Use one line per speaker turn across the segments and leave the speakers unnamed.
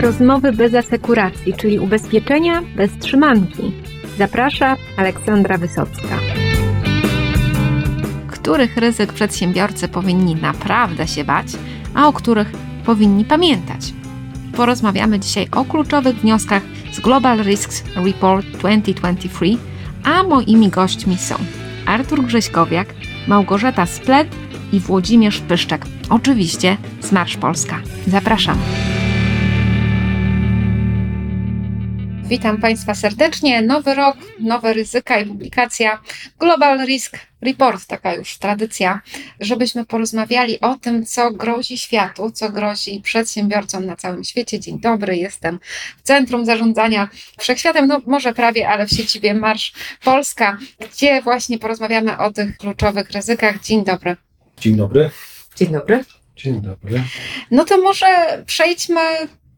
Rozmowy bez asekuracji, czyli ubezpieczenia bez trzymanki. Zaprasza Aleksandra Wysocka.
Których ryzyk przedsiębiorcy powinni naprawdę się bać, a o których powinni pamiętać? Porozmawiamy dzisiaj o kluczowych wnioskach z Global Risks Report 2023, a moimi gośćmi są Artur Grześkowiak, Małgorzata Splet i Włodzimierz Pyszczek. Oczywiście z Marsz Polska. Zapraszam. Witam Państwa serdecznie. Nowy rok, nowe ryzyka i publikacja Global Risk Report, taka już tradycja, żebyśmy porozmawiali o tym, co grozi światu, co grozi przedsiębiorcom na całym świecie. Dzień dobry, jestem w Centrum Zarządzania Wszechświatem, no może prawie, ale w siedzibie Marsz Polska, gdzie właśnie porozmawiamy o tych kluczowych ryzykach. Dzień dobry.
Dzień dobry.
Dzień dobry.
Dzień dobry.
No to może przejdźmy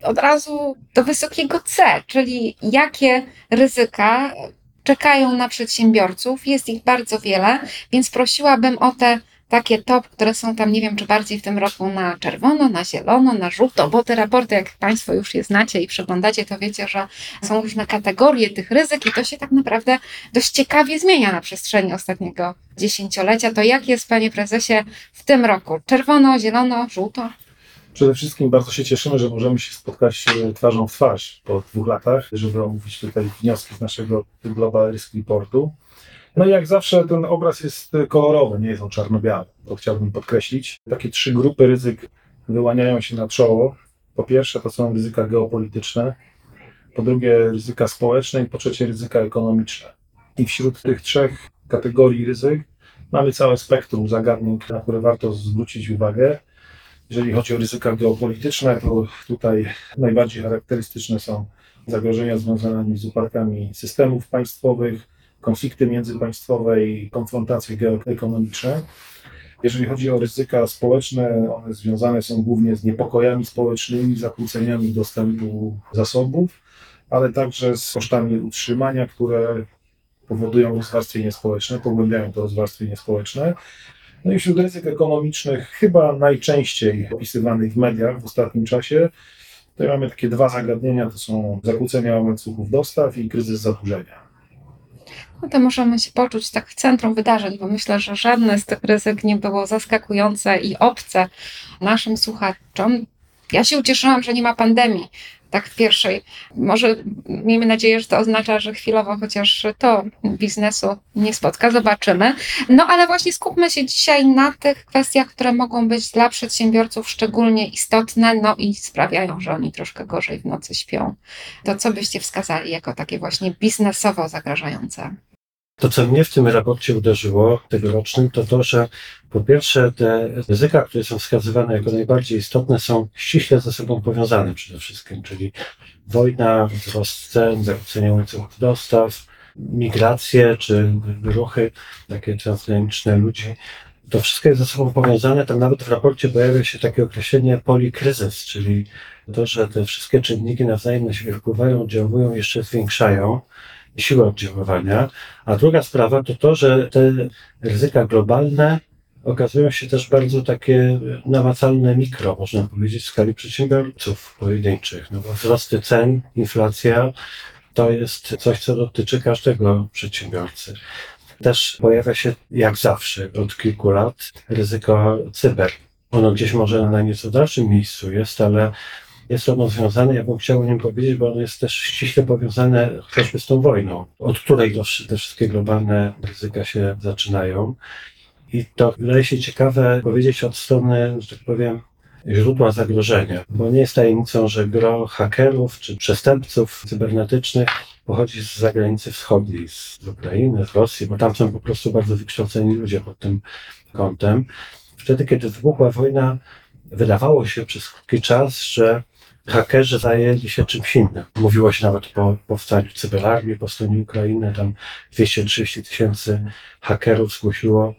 od razu do wysokiego C, czyli jakie ryzyka czekają na przedsiębiorców. Jest ich bardzo wiele, więc prosiłabym o te takie top, które są tam, nie wiem, czy bardziej w tym roku na czerwono, na zielono, na żółto, bo te raporty, jak Państwo już je znacie i przeglądacie, to wiecie, że są różne kategorie tych ryzyk i to się tak naprawdę dość ciekawie zmienia na przestrzeni ostatniego dziesięciolecia. To jak jest, Panie Prezesie, w tym roku? Czerwono, zielono, żółto?
Przede wszystkim bardzo się cieszymy, że możemy się spotkać e, twarzą w twarz po dwóch latach, żeby omówić tutaj wnioski z naszego Global Risk Reportu. No i jak zawsze ten obraz jest kolorowy, nie jest on czarno-biały. To chciałbym podkreślić. Takie trzy grupy ryzyk wyłaniają się na czoło. Po pierwsze to są ryzyka geopolityczne, po drugie ryzyka społeczne i po trzecie ryzyka ekonomiczne. I wśród tych trzech kategorii ryzyk mamy całe spektrum zagadnień, na które warto zwrócić uwagę. Jeżeli chodzi o ryzyka geopolityczne, to tutaj najbardziej charakterystyczne są zagrożenia związane z upadkami systemów państwowych, konflikty międzypaństwowe i konfrontacje geoekonomiczne. Jeżeli chodzi o ryzyka społeczne, one związane są głównie z niepokojami społecznymi, zakłóceniami dostępu zasobów, ale także z kosztami utrzymania, które powodują rozwarstwienie społeczne, pogłębiają to rozwarstwienie społeczne. No i wśród ryzyk ekonomicznych, chyba najczęściej opisywanych w mediach w ostatnim czasie, tutaj mamy takie dwa zagadnienia, to są zakłócenia łańcuchów dostaw i kryzys zadłużenia.
No to możemy się poczuć tak w centrum wydarzeń, bo myślę, że żadne z tych ryzyk nie było zaskakujące i obce naszym słuchaczom. Ja się ucieszyłam, że nie ma pandemii, tak w pierwszej. Może miejmy nadzieję, że to oznacza, że chwilowo chociaż to biznesu nie spotka, zobaczymy. No ale właśnie skupmy się dzisiaj na tych kwestiach, które mogą być dla przedsiębiorców szczególnie istotne, no i sprawiają, że oni troszkę gorzej w nocy śpią. To co byście wskazali jako takie właśnie biznesowo zagrażające?
To, co mnie w tym raporcie uderzyło tegorocznym, to to, że po pierwsze te ryzyka, które są wskazywane jako najbardziej istotne, są ściśle ze sobą powiązane przede wszystkim, czyli wojna, wzrost cen, zakłócenie łańcuchów dostaw, migracje czy ruchy takie transgraniczne ludzi. To wszystko jest ze sobą powiązane. Tam nawet w raporcie pojawia się takie określenie polikryzys, czyli to, że te wszystkie czynniki nawzajem na siebie wpływają, oddziałują, jeszcze zwiększają siłę oddziaływania. A druga sprawa to to, że te ryzyka globalne okazują się też bardzo takie namacalne mikro, można powiedzieć, w skali przedsiębiorców pojedynczych. No bo wzrosty cen, inflacja to jest coś, co dotyczy każdego przedsiębiorcy. Też pojawia się, jak zawsze, od kilku lat ryzyko cyber. Ono gdzieś może na nieco dalszym miejscu jest, ale jest ono związane, ja bym chciał o nim powiedzieć, bo ono jest też ściśle powiązane chociażby z tą wojną, od której te wszystkie globalne ryzyka się zaczynają. I to wydaje się ciekawe powiedzieć od strony, że tak powiem, źródła zagrożenia, bo nie jest tajemnicą, że gro hakerów czy przestępców cybernetycznych pochodzi z zagranicy wschodniej, z Ukrainy, z Rosji, bo tam są po prostu bardzo wykształceni ludzie pod tym kątem. Wtedy, kiedy wybuchła wojna, wydawało się przez krótki czas, że hakerzy zajęli się czymś innym. Mówiło się nawet po powstaniu cyberarmii po stronie Ukrainy, tam 230 tysięcy hakerów zgłosiło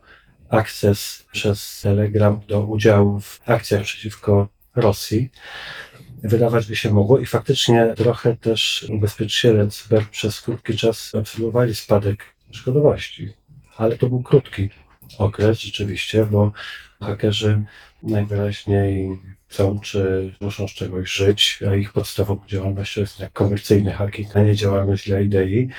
akces przez Telegram do udziału w akcjach przeciwko Rosji. Wydawać by się mogło i faktycznie trochę też ubezpieczyciele cyber przez krótki czas obserwowali spadek szkodowości. Ale to był krótki okres rzeczywiście, bo Hakerzy najwyraźniej chcą, czy muszą z czegoś żyć, a ich podstawową działalnością jest jak komercyjny hacking, a nie działalność dla idei.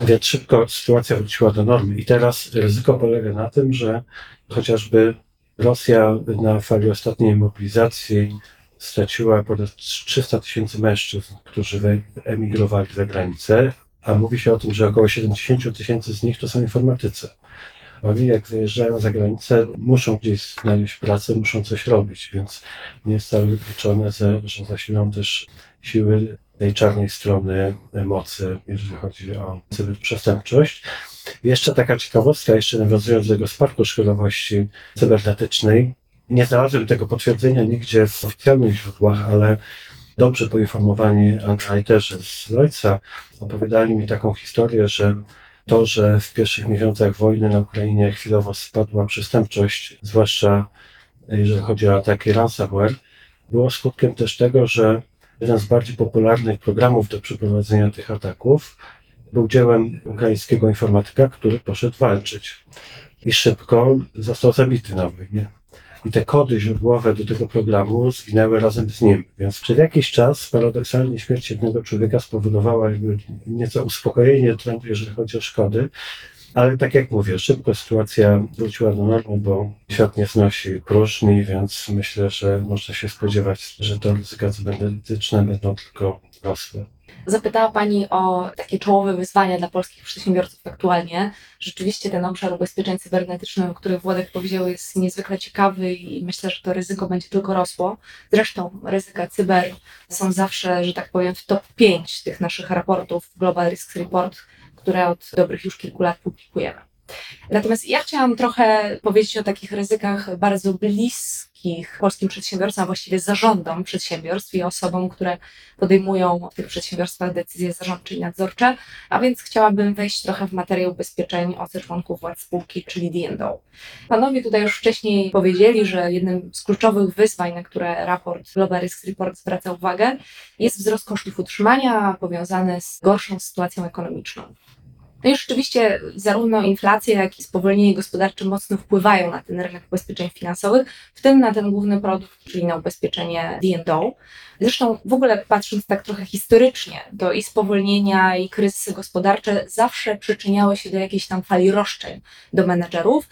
Więc szybko sytuacja wróciła do normy. I teraz ryzyko polega na tym, że chociażby Rosja na fali ostatniej mobilizacji straciła ponad 300 tysięcy mężczyzn, którzy emigrowali za granicę, a mówi się o tym, że około 70 tysięcy z nich to są informatycy. Oni jak wyjeżdżają za granicę, muszą gdzieś znaleźć pracę, muszą coś robić, więc nie jest wcale wykluczone, że zasilą też siły tej czarnej strony mocy, jeżeli chodzi o cyberprzestępczość. Jeszcze taka ciekawostka, jeszcze nawiązując do tego spadku szkodowości cybernetycznej. Nie znalazłem tego potwierdzenia nigdzie w oficjalnych źródłach, ale dobrze poinformowani analitterzy z Lloydsa opowiadali mi taką historię, że to, że w pierwszych miesiącach wojny na Ukrainie chwilowo spadła przestępczość, zwłaszcza jeżeli chodzi o ataki ransomware, było skutkiem też tego, że jeden z bardziej popularnych programów do przeprowadzenia tych ataków był dziełem ukraińskiego informatyka, który poszedł walczyć. I szybko został zabity na wojnie. I te kody źródłowe do tego programu zginęły razem z nim. Więc przez jakiś czas paradoksalnie śmierć jednego człowieka spowodowała jakby nieco uspokojenie trendu, jeżeli chodzi o szkody. Ale tak jak mówię, szybko sytuacja wróciła do normy, bo świat nie znosi próżni, więc myślę, że można się spodziewać, że te ryzyka cybernetyczne będą tylko rosły.
Zapytała Pani o takie czołowe wyzwania dla polskich przedsiębiorców aktualnie. Rzeczywiście ten obszar ubezpieczeń cybernetycznych, o których Władek powiedział, jest niezwykle ciekawy i myślę, że to ryzyko będzie tylko rosło. Zresztą ryzyka cyber są zawsze, że tak powiem, w top 5 tych naszych raportów Global Risk Report, które od dobrych już kilku lat publikujemy. Natomiast ja chciałam trochę powiedzieć o takich ryzykach bardzo bliskich polskim przedsiębiorcom, a właściwie zarządom przedsiębiorstw i osobom, które podejmują w tych przedsiębiorstwach decyzje zarządcze i nadzorcze, a więc chciałabym wejść trochę w materię ubezpieczeń OC członków władz spółki, czyli D&O. Panowie tutaj już wcześniej powiedzieli, że jednym z kluczowych wyzwań, na które raport Global Risk Report zwraca uwagę, jest wzrost kosztów utrzymania powiązany z gorszą sytuacją ekonomiczną. No i rzeczywiście zarówno inflacja, jak i spowolnienie gospodarcze mocno wpływają na ten rynek ubezpieczeń finansowych, w tym na ten główny produkt, czyli na ubezpieczenie D&O. Zresztą w ogóle patrząc tak trochę historycznie, to i spowolnienia, i kryzysy gospodarcze zawsze przyczyniały się do jakiejś tam fali roszczeń do menedżerów.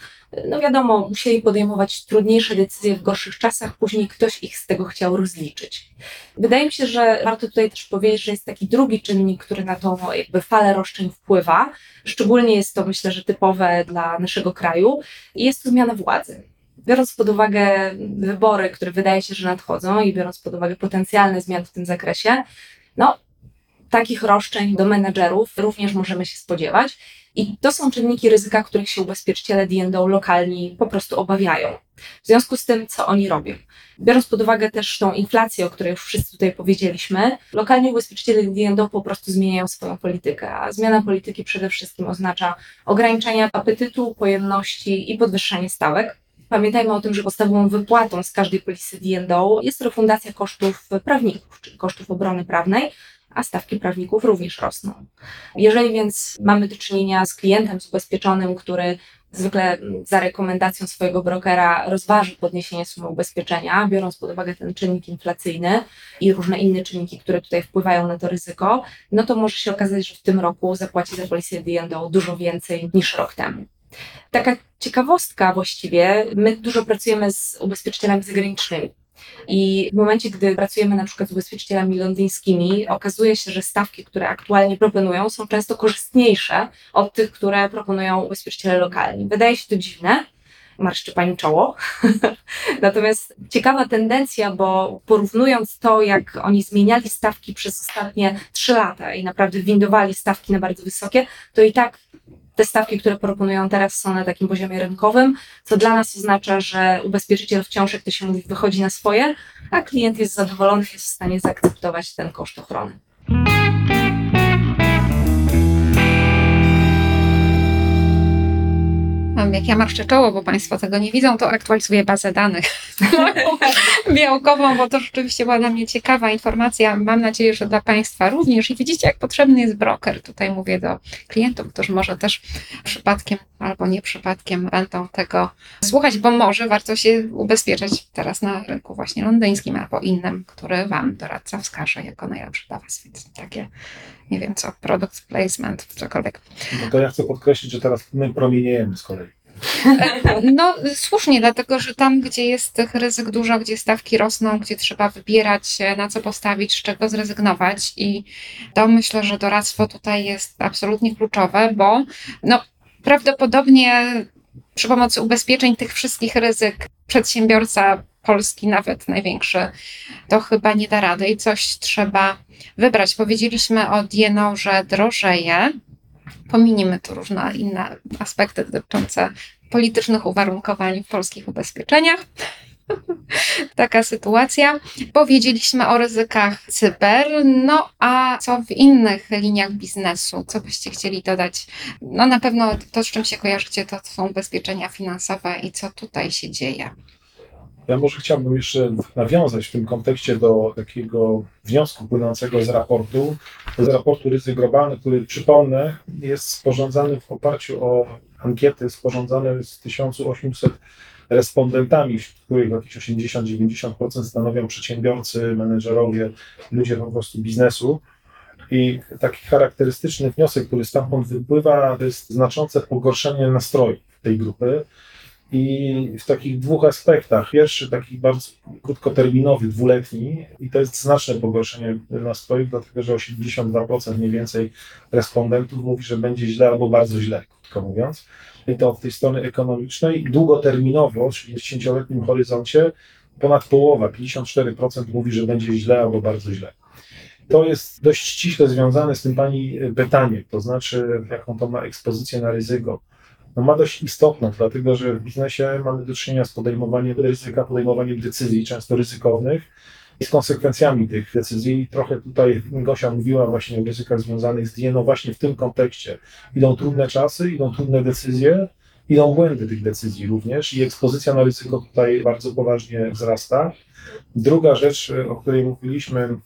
No wiadomo, musieli podejmować trudniejsze decyzje w gorszych czasach, później ktoś ich z tego chciał rozliczyć. Wydaje mi się, że warto tutaj też powiedzieć, że jest taki drugi czynnik, który na tą jakby falę roszczeń wpływa. Szczególnie jest to myślę, że typowe dla naszego kraju i jest to zmiana władzy biorąc pod uwagę wybory, które wydaje się, że nadchodzą i biorąc pod uwagę potencjalne zmiany w tym zakresie, no, takich roszczeń do menedżerów również możemy się spodziewać. I to są czynniki ryzyka, których się ubezpieczyciele D&O lokalni po prostu obawiają. W związku z tym, co oni robią. Biorąc pod uwagę też tą inflację, o której już wszyscy tutaj powiedzieliśmy, lokalni ubezpieczyciele D&O po prostu zmieniają swoją politykę, a zmiana polityki przede wszystkim oznacza ograniczenie apetytu, pojemności i podwyższenie stawek. Pamiętajmy o tym, że podstawową wypłatą z każdej polisy D&O jest refundacja kosztów prawników, czyli kosztów obrony prawnej, a stawki prawników również rosną. Jeżeli więc mamy do czynienia z klientem ubezpieczonym, który zwykle za rekomendacją swojego brokera rozważy podniesienie sumy ubezpieczenia, biorąc pod uwagę ten czynnik inflacyjny i różne inne czynniki, które tutaj wpływają na to ryzyko, no to może się okazać, że w tym roku zapłaci za polisę D&O dużo więcej niż rok temu. Taka ciekawostka właściwie, my dużo pracujemy z ubezpieczycielami zagranicznymi. I w momencie, gdy pracujemy na przykład z ubezpieczycielami londyńskimi, okazuje się, że stawki, które aktualnie proponują, są często korzystniejsze od tych, które proponują ubezpieczyciele lokalni. Wydaje się to dziwne, marszczy pani czoło. Natomiast ciekawa tendencja, bo porównując to, jak oni zmieniali stawki przez ostatnie trzy lata i naprawdę windowali stawki na bardzo wysokie, to i tak te stawki, które proponują teraz, są na takim poziomie rynkowym, co dla nas oznacza, że ubezpieczyciel wciąż, jak to się mówi, wychodzi na swoje, a klient jest zadowolony, jest w stanie zaakceptować ten koszt ochrony.
Jak ja marszczę czoło, bo Państwo tego nie widzą, to aktualizuję bazę danych białkową, bo to rzeczywiście była dla mnie ciekawa informacja. Mam nadzieję, że dla Państwa również. I widzicie, jak potrzebny jest broker. Tutaj mówię do klientów, którzy może też przypadkiem albo nie przypadkiem będą tego słuchać, bo może warto się ubezpieczyć teraz na rynku właśnie londyńskim albo innym, który Wam doradca wskaże jako najlepszy dla Was. Więc takie, nie wiem co, product placement, cokolwiek.
No to ja chcę podkreślić, że teraz my promieniejemy z kolei.
No słusznie, dlatego że tam, gdzie jest tych ryzyk dużo, gdzie stawki rosną, gdzie trzeba wybierać, na co postawić, z czego zrezygnować i to myślę, że doradztwo tutaj jest absolutnie kluczowe, bo no, prawdopodobnie przy pomocy ubezpieczeń tych wszystkich ryzyk przedsiębiorca polski, nawet największy, to chyba nie da rady i coś trzeba wybrać. Powiedzieliśmy o DNO, że drożeje. Pominimy tu różne inne aspekty dotyczące politycznych uwarunkowań w polskich ubezpieczeniach. Taka sytuacja. Powiedzieliśmy o ryzykach cyber, no a co w innych liniach biznesu? Co byście chcieli dodać? No na pewno to, z czym się kojarzycie, to są ubezpieczenia finansowe i co tutaj się dzieje.
Ja może chciałbym jeszcze nawiązać w tym kontekście do takiego wniosku płynącego z raportu, z raportu ryzyk globalnych, który przypomnę jest sporządzany w oparciu o ankiety sporządzane z 1800 respondentami, wśród których jakieś 80-90% stanowią przedsiębiorcy, menedżerowie, ludzie po prostu biznesu. I taki charakterystyczny wniosek, który stamtąd wypływa, to jest znaczące pogorszenie nastroju tej grupy. I w takich dwóch aspektach. Pierwszy taki bardzo krótkoterminowy, dwuletni, i to jest znaczne pogorszenie nastrojów, dlatego że 82% mniej więcej respondentów mówi, że będzie źle albo bardzo źle, krótko mówiąc. I to od tej strony ekonomicznej. Długoterminowo, czyli w 10-letnim horyzoncie, ponad połowa, 54% mówi, że będzie źle albo bardzo źle. To jest dość ściśle związane z tym Pani pytaniem, to znaczy jaką to ma ekspozycję na ryzyko no ma dość istotną, dlatego że w biznesie mamy do czynienia z podejmowaniem ryzyka, podejmowaniem decyzji, często ryzykownych, i z konsekwencjami tych decyzji. Trochę tutaj Gosia mówiła właśnie o ryzykach związanych z DNO właśnie w tym kontekście. Idą trudne czasy, idą trudne decyzje, idą błędy tych decyzji również i ekspozycja na ryzyko tutaj bardzo poważnie wzrasta. Druga rzecz, o której mówiliśmy,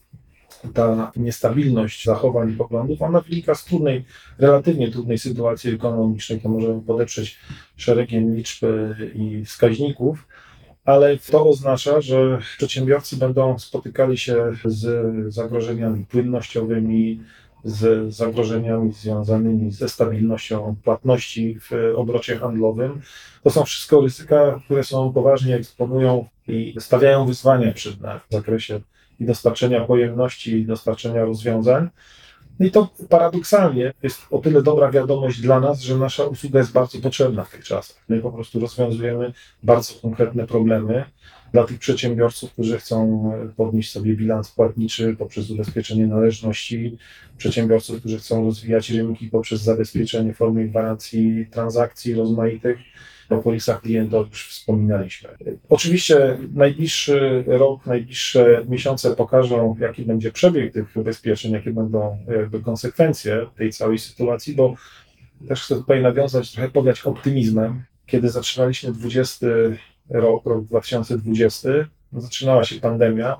ta niestabilność zachowań i poglądów, ona wynika z trudnej, relatywnie trudnej sytuacji ekonomicznej, to możemy podeprzeć szeregiem liczb i wskaźników, ale to oznacza, że przedsiębiorcy będą spotykali się z zagrożeniami płynnościowymi, z zagrożeniami związanymi ze stabilnością płatności w obrocie handlowym. To są wszystko ryzyka, które są poważnie eksponują i stawiają wyzwania przed nami w zakresie i dostarczenia pojemności, i dostarczenia rozwiązań. No I to paradoksalnie jest o tyle dobra wiadomość dla nas, że nasza usługa jest bardzo potrzebna w tych czasach. My po prostu rozwiązujemy bardzo konkretne problemy dla tych przedsiębiorców, którzy chcą podnieść sobie bilans płatniczy poprzez ubezpieczenie należności, przedsiębiorców, którzy chcą rozwijać rynki poprzez zabezpieczenie formy gwarancji transakcji rozmaitych. O polisach klientów już wspominaliśmy. Oczywiście najbliższy rok, najbliższe miesiące pokażą, jaki będzie przebieg tych ubezpieczeń, jakie będą jakby konsekwencje tej całej sytuacji, bo też chcę tutaj nawiązać, trochę podać optymizmem. Kiedy zaczynaliśmy 20 rok, rok 2020, zaczynała się pandemia.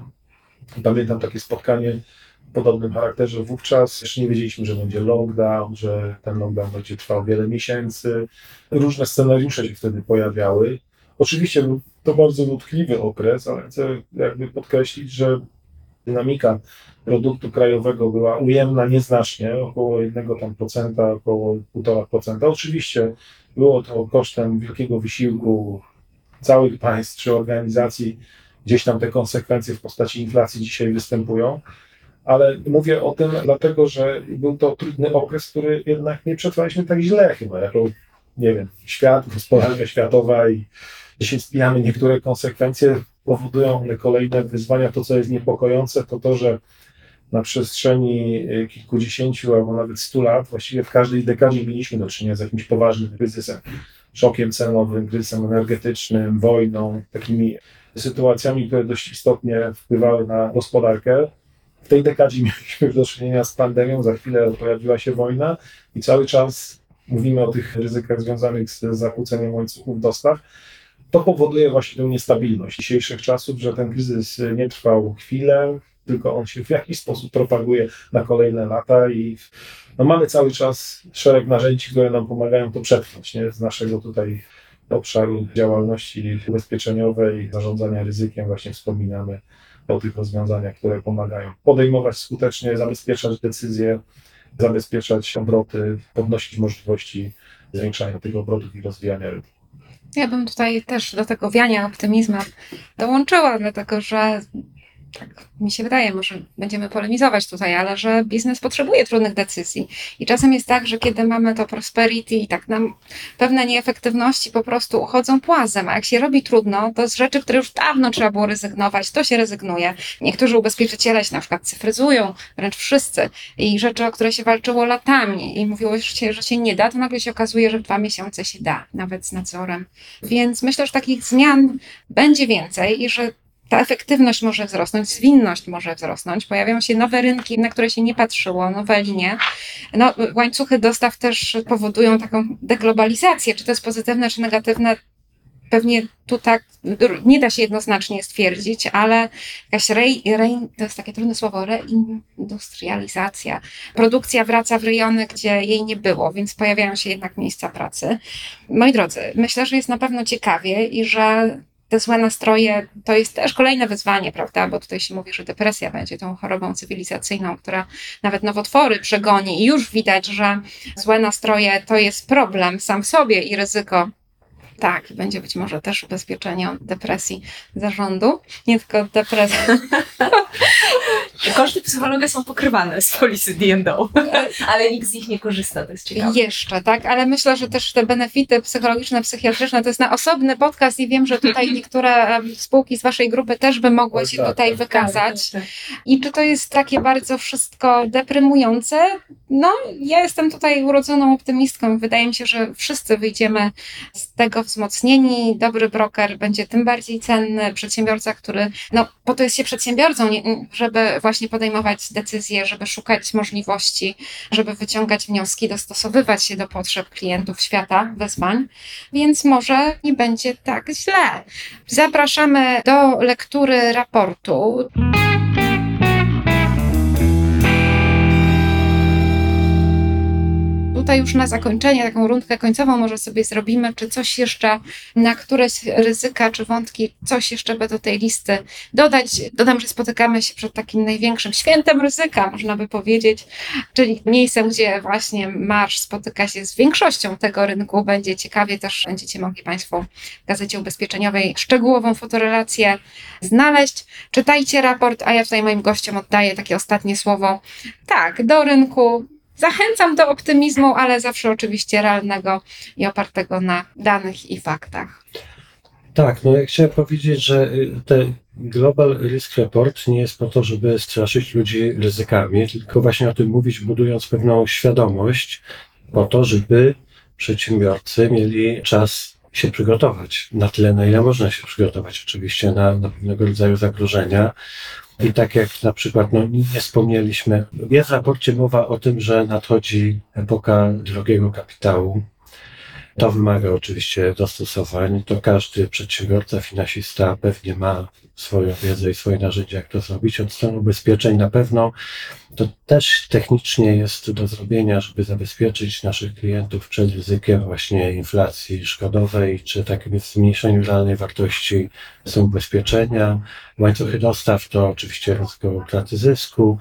Pamiętam takie spotkanie podobnym charakterze. Wówczas jeszcze nie wiedzieliśmy, że będzie lockdown, że ten lockdown będzie trwał wiele miesięcy. Różne scenariusze się wtedy pojawiały. Oczywiście był to bardzo dotkliwy okres, ale chcę jakby podkreślić, że dynamika produktu krajowego była ujemna nieznacznie, około 1%, około 1,5%. Oczywiście było to kosztem wielkiego wysiłku całych państw czy organizacji. Gdzieś tam te konsekwencje w postaci inflacji dzisiaj występują ale mówię o tym dlatego, że był to trudny okres, który jednak nie przetrwaliśmy tak źle chyba, jako, nie wiem, świat, gospodarka światowa i dzisiaj spijamy niektóre konsekwencje, powodują one kolejne wyzwania. To, co jest niepokojące, to to, że na przestrzeni kilkudziesięciu albo nawet stu lat, właściwie w każdej dekadzie mieliśmy do czynienia z jakimś poważnym kryzysem, szokiem cenowym, kryzysem energetycznym, wojną, takimi sytuacjami, które dość istotnie wpływały na gospodarkę. W tej dekadzie mieliśmy do czynienia z pandemią, za chwilę pojawiła się wojna i cały czas mówimy o tych ryzykach związanych z zakłóceniem łańcuchów dostaw, to powoduje właśnie tę niestabilność dzisiejszych czasów, że ten kryzys nie trwał chwilę, tylko on się w jakiś sposób propaguje na kolejne lata i no mamy cały czas szereg narzędzi, które nam pomagają to przetrwać nie? z naszego tutaj obszaru działalności ubezpieczeniowej, zarządzania ryzykiem. Właśnie wspominamy o tych rozwiązaniach, które pomagają podejmować skutecznie, zabezpieczać decyzje, zabezpieczać obroty, podnosić możliwości zwiększania tych obrotów i rozwijania rynku.
Ja bym tutaj też do tego wiania optymizmem dołączyła, dlatego że tak mi się wydaje, może będziemy polemizować tutaj, ale że biznes potrzebuje trudnych decyzji. I czasem jest tak, że kiedy mamy to prosperity i tak nam pewne nieefektywności po prostu uchodzą płazem, a jak się robi trudno, to z rzeczy, które już dawno trzeba było rezygnować, to się rezygnuje. Niektórzy ubezpieczyciele się na przykład cyfryzują, wręcz wszyscy, i rzeczy, o które się walczyło latami i mówiło się, że się nie da, to nagle się okazuje, że w dwa miesiące się da, nawet z nadzorem. Więc myślę, że takich zmian będzie więcej i że ta efektywność może wzrosnąć, zwinność może wzrosnąć, pojawią się nowe rynki, na które się nie patrzyło, nowe linie. No, łańcuchy dostaw też powodują taką deglobalizację, czy to jest pozytywne, czy negatywne. Pewnie tu tak nie da się jednoznacznie stwierdzić, ale jakaś re, re, to jest takie trudne słowo, reindustrializacja. Produkcja wraca w rejony, gdzie jej nie było, więc pojawiają się jednak miejsca pracy. Moi drodzy, myślę, że jest na pewno ciekawie i że te złe nastroje to jest też kolejne wyzwanie, prawda? Bo tutaj się mówi, że depresja będzie tą chorobą cywilizacyjną, która nawet nowotwory przegoni i już widać, że złe nastroje to jest problem sam w sobie i ryzyko tak, będzie być może też ubezpieczenie od depresji zarządu, nie tylko od depresji.
Koszty psychologa są pokrywane z polisy D&O, ale nikt z nich nie korzysta, to jest ciekawe.
Jeszcze, tak, ale myślę, że też te benefity psychologiczne, psychiatryczne to jest na osobny podcast i wiem, że tutaj niektóre spółki z waszej grupy też by mogły się
tak,
tutaj
tak.
wykazać. I czy to jest takie bardzo wszystko deprymujące? No, ja jestem tutaj urodzoną optymistką. Wydaje mi się, że wszyscy wyjdziemy z tego wzmocnieni. Dobry broker będzie tym bardziej cenny. Przedsiębiorca, który, no, po to jest się przedsiębiorcą, żeby właśnie podejmować decyzje, żeby szukać możliwości, żeby wyciągać wnioski, dostosowywać się do potrzeb klientów świata, wyzwań, więc może nie będzie tak źle. Zapraszamy do lektury raportu. Tutaj już na zakończenie, taką rundkę końcową może sobie zrobimy, czy coś jeszcze na któreś ryzyka czy wątki, coś jeszcze by do tej listy dodać. Dodam, że spotykamy się przed takim największym świętem ryzyka, można by powiedzieć, czyli miejscem, gdzie właśnie marsz spotyka się z większością tego rynku. Będzie ciekawie, też będziecie mogli Państwo w Gazecie Ubezpieczeniowej szczegółową fotorelację znaleźć. Czytajcie raport, a ja tutaj moim gościom oddaję takie ostatnie słowo. Tak, do rynku Zachęcam do optymizmu, ale zawsze oczywiście realnego i opartego na danych i faktach.
Tak, no ja chciałem powiedzieć, że y, ten Global Risk Report nie jest po to, żeby straszyć ludzi ryzykami, tylko właśnie o tym mówić, budując pewną świadomość, po to, żeby przedsiębiorcy mieli czas się przygotować na tyle, na ile można się przygotować, oczywiście na, na pewnego rodzaju zagrożenia. I tak jak na przykład, no nie wspomnieliśmy, jest w raporcie mowa o tym, że nadchodzi epoka drogiego kapitału. To wymaga oczywiście dostosowań. To każdy przedsiębiorca, finansista pewnie ma swoją wiedzę i swoje narzędzia, jak to zrobić. Od strony ubezpieczeń na pewno to też technicznie jest do zrobienia, żeby zabezpieczyć naszych klientów przed ryzykiem właśnie inflacji szkodowej, czy takim zmniejszeniu realnej wartości są ubezpieczenia. Łańcuchy dostaw to oczywiście ryzyko utraty zysku,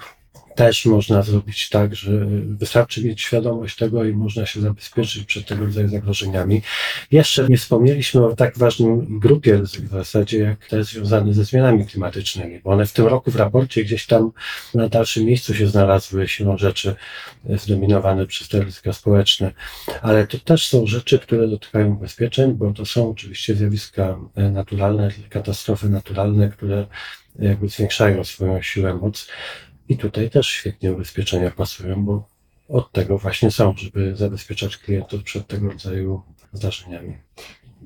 też można zrobić tak, że wystarczy mieć świadomość tego i można się zabezpieczyć przed tego rodzaju zagrożeniami. Jeszcze nie wspomnieliśmy o tak ważnym grupie ryzyk w zasadzie, jak te związane ze zmianami klimatycznymi, bo one w tym roku w raporcie gdzieś tam na dalszym miejscu się znalazły siłą rzeczy zdominowane przez te ryzyka społeczne. Ale to też są rzeczy, które dotykają ubezpieczeń, bo to są oczywiście zjawiska naturalne, katastrofy naturalne, które jakby zwiększają swoją siłę, moc. I tutaj też świetnie ubezpieczenia pasują, bo od tego właśnie są, żeby zabezpieczać klientów przed tego rodzaju zdarzeniami.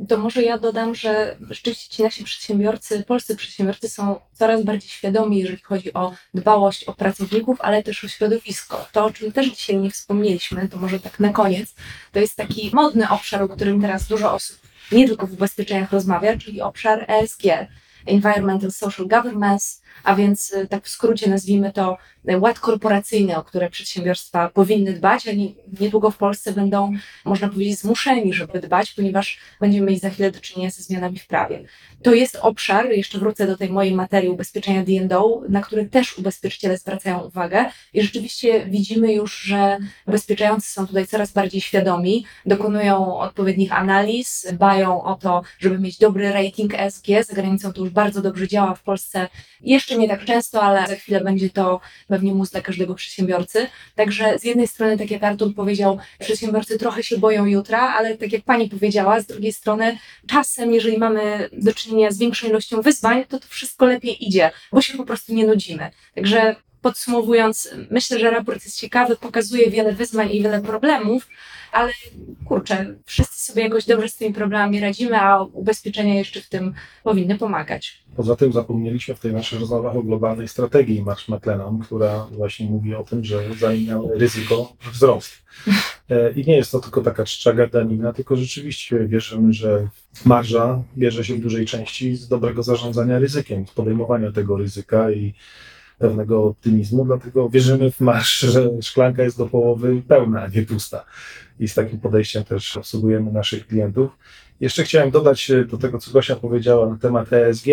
to może ja dodam, że rzeczywiście ci nasi przedsiębiorcy, polscy przedsiębiorcy są coraz bardziej świadomi, jeżeli chodzi o dbałość o pracowników, ale też o środowisko. To, o czym też dzisiaj nie wspomnieliśmy, to może tak na koniec, to jest taki modny obszar, o którym teraz dużo osób nie tylko w ubezpieczeniach rozmawia, czyli obszar ESG, Environmental Social Governance, a więc y, tak w skrócie nazwijmy to y, ład korporacyjny, o które przedsiębiorstwa powinny dbać, a niedługo w Polsce będą, można powiedzieć, zmuszeni, żeby dbać, ponieważ będziemy mieli za chwilę do czynienia ze zmianami w prawie. To jest obszar, jeszcze wrócę do tej mojej materii ubezpieczenia D&O, na który też ubezpieczyciele zwracają uwagę i rzeczywiście widzimy już, że ubezpieczający są tutaj coraz bardziej świadomi, dokonują odpowiednich analiz, dbają o to, żeby mieć dobry rating ESG, za granicą to już bardzo dobrze działa, w Polsce jeszcze nie tak często, ale za chwilę będzie to pewnie mus dla każdego przedsiębiorcy. Także z jednej strony, tak jak Artur powiedział, przedsiębiorcy trochę się boją jutra, ale tak jak Pani powiedziała, z drugiej strony czasem, jeżeli mamy do czynienia z większą ilością wyzwań, to to wszystko lepiej idzie, bo się po prostu nie nudzimy. Także podsumowując, myślę, że raport jest ciekawy, pokazuje wiele wyzwań i wiele problemów, ale kurczę, wszyscy sobie jakoś dobrze z tymi problemami radzimy, a ubezpieczenia jeszcze w tym powinny pomagać.
Poza tym zapomnieliśmy w tej naszej rozmowach o globalnej strategii Marsh McLennan, która właśnie mówi o tym, że zajmie ryzyko wzrost. E, I nie jest to tylko taka czcza gadanina, tylko rzeczywiście wierzymy, że marża bierze się w dużej części z dobrego zarządzania ryzykiem, z podejmowania tego ryzyka i pewnego optymizmu, dlatego wierzymy w marsz, że szklanka jest do połowy pełna, a nie pusta. I z takim podejściem też obsługujemy naszych klientów. Jeszcze chciałem dodać e, do tego, co Gosia powiedziała na temat ESG.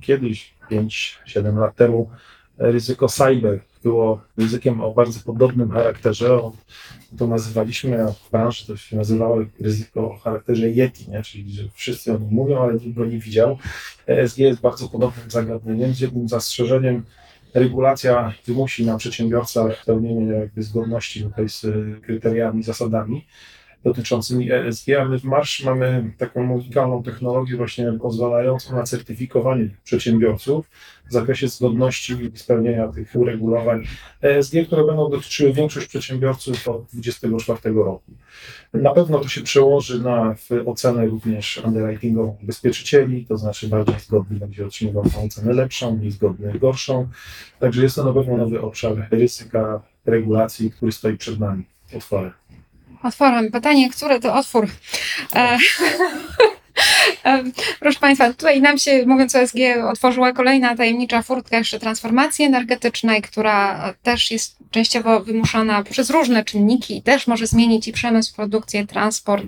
Kiedyś, 5-7 lat temu, e, ryzyko cyber było ryzykiem o bardzo podobnym charakterze. To nazywaliśmy, w branży to się nazywało ryzyko o charakterze Yeti, nie? czyli że wszyscy o nim mówią, ale nikt go nie widział. ESG jest bardzo podobnym zagadnieniem, z jednym zastrzeżeniem, regulacja wymusi na przedsiębiorcach spełnienie jakby zgodności tutaj z kryteriami, zasadami dotyczącymi ESG, a my w Marsz mamy taką unikalną technologię właśnie pozwalającą na certyfikowanie przedsiębiorców w zakresie zgodności i spełnienia tych uregulowań ESG, które będą dotyczyły większość przedsiębiorców od 2024 roku. Na pewno to się przełoży na ocenę również underwritingową ubezpieczycieli, to znaczy bardziej zgodny będzie otrzymywał ocenę lepszą, mniej zgodny gorszą. Także jest to na pewno nowy obszar ryzyka regulacji, który stoi przed nami otworem.
Otworem. Pytanie, który to otwór? E, Proszę Państwa, tutaj nam się, mówiąc o SG, otworzyła kolejna tajemnicza furtka jeszcze transformacji energetycznej, która też jest częściowo wymuszona przez różne czynniki i też może zmienić i przemysł, produkcję, transport.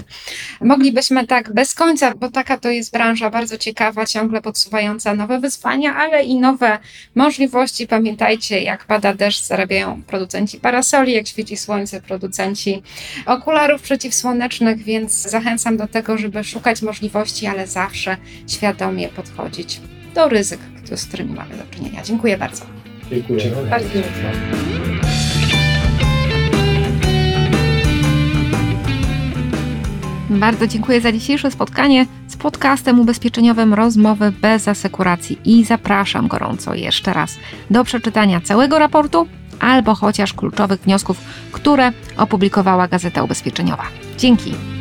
Moglibyśmy tak bez końca, bo taka to jest branża bardzo ciekawa, ciągle podsuwająca nowe wyzwania, ale i nowe możliwości. Pamiętajcie, jak pada deszcz, zarabiają producenci parasoli, jak świeci słońce, producenci okularów przeciwsłonecznych, więc zachęcam do tego, żeby szukać możliwości, ale zawsze świadomie podchodzić do ryzyk, z którymi mamy do czynienia. Dziękuję bardzo.
Dziękuję. Dziękuję.
Bardzo
Bardzo dziękuję za dzisiejsze spotkanie z podcastem ubezpieczeniowym Rozmowy bez asekuracji i zapraszam gorąco jeszcze raz do przeczytania całego raportu albo chociaż kluczowych wniosków, które opublikowała Gazeta Ubezpieczeniowa. Dzięki.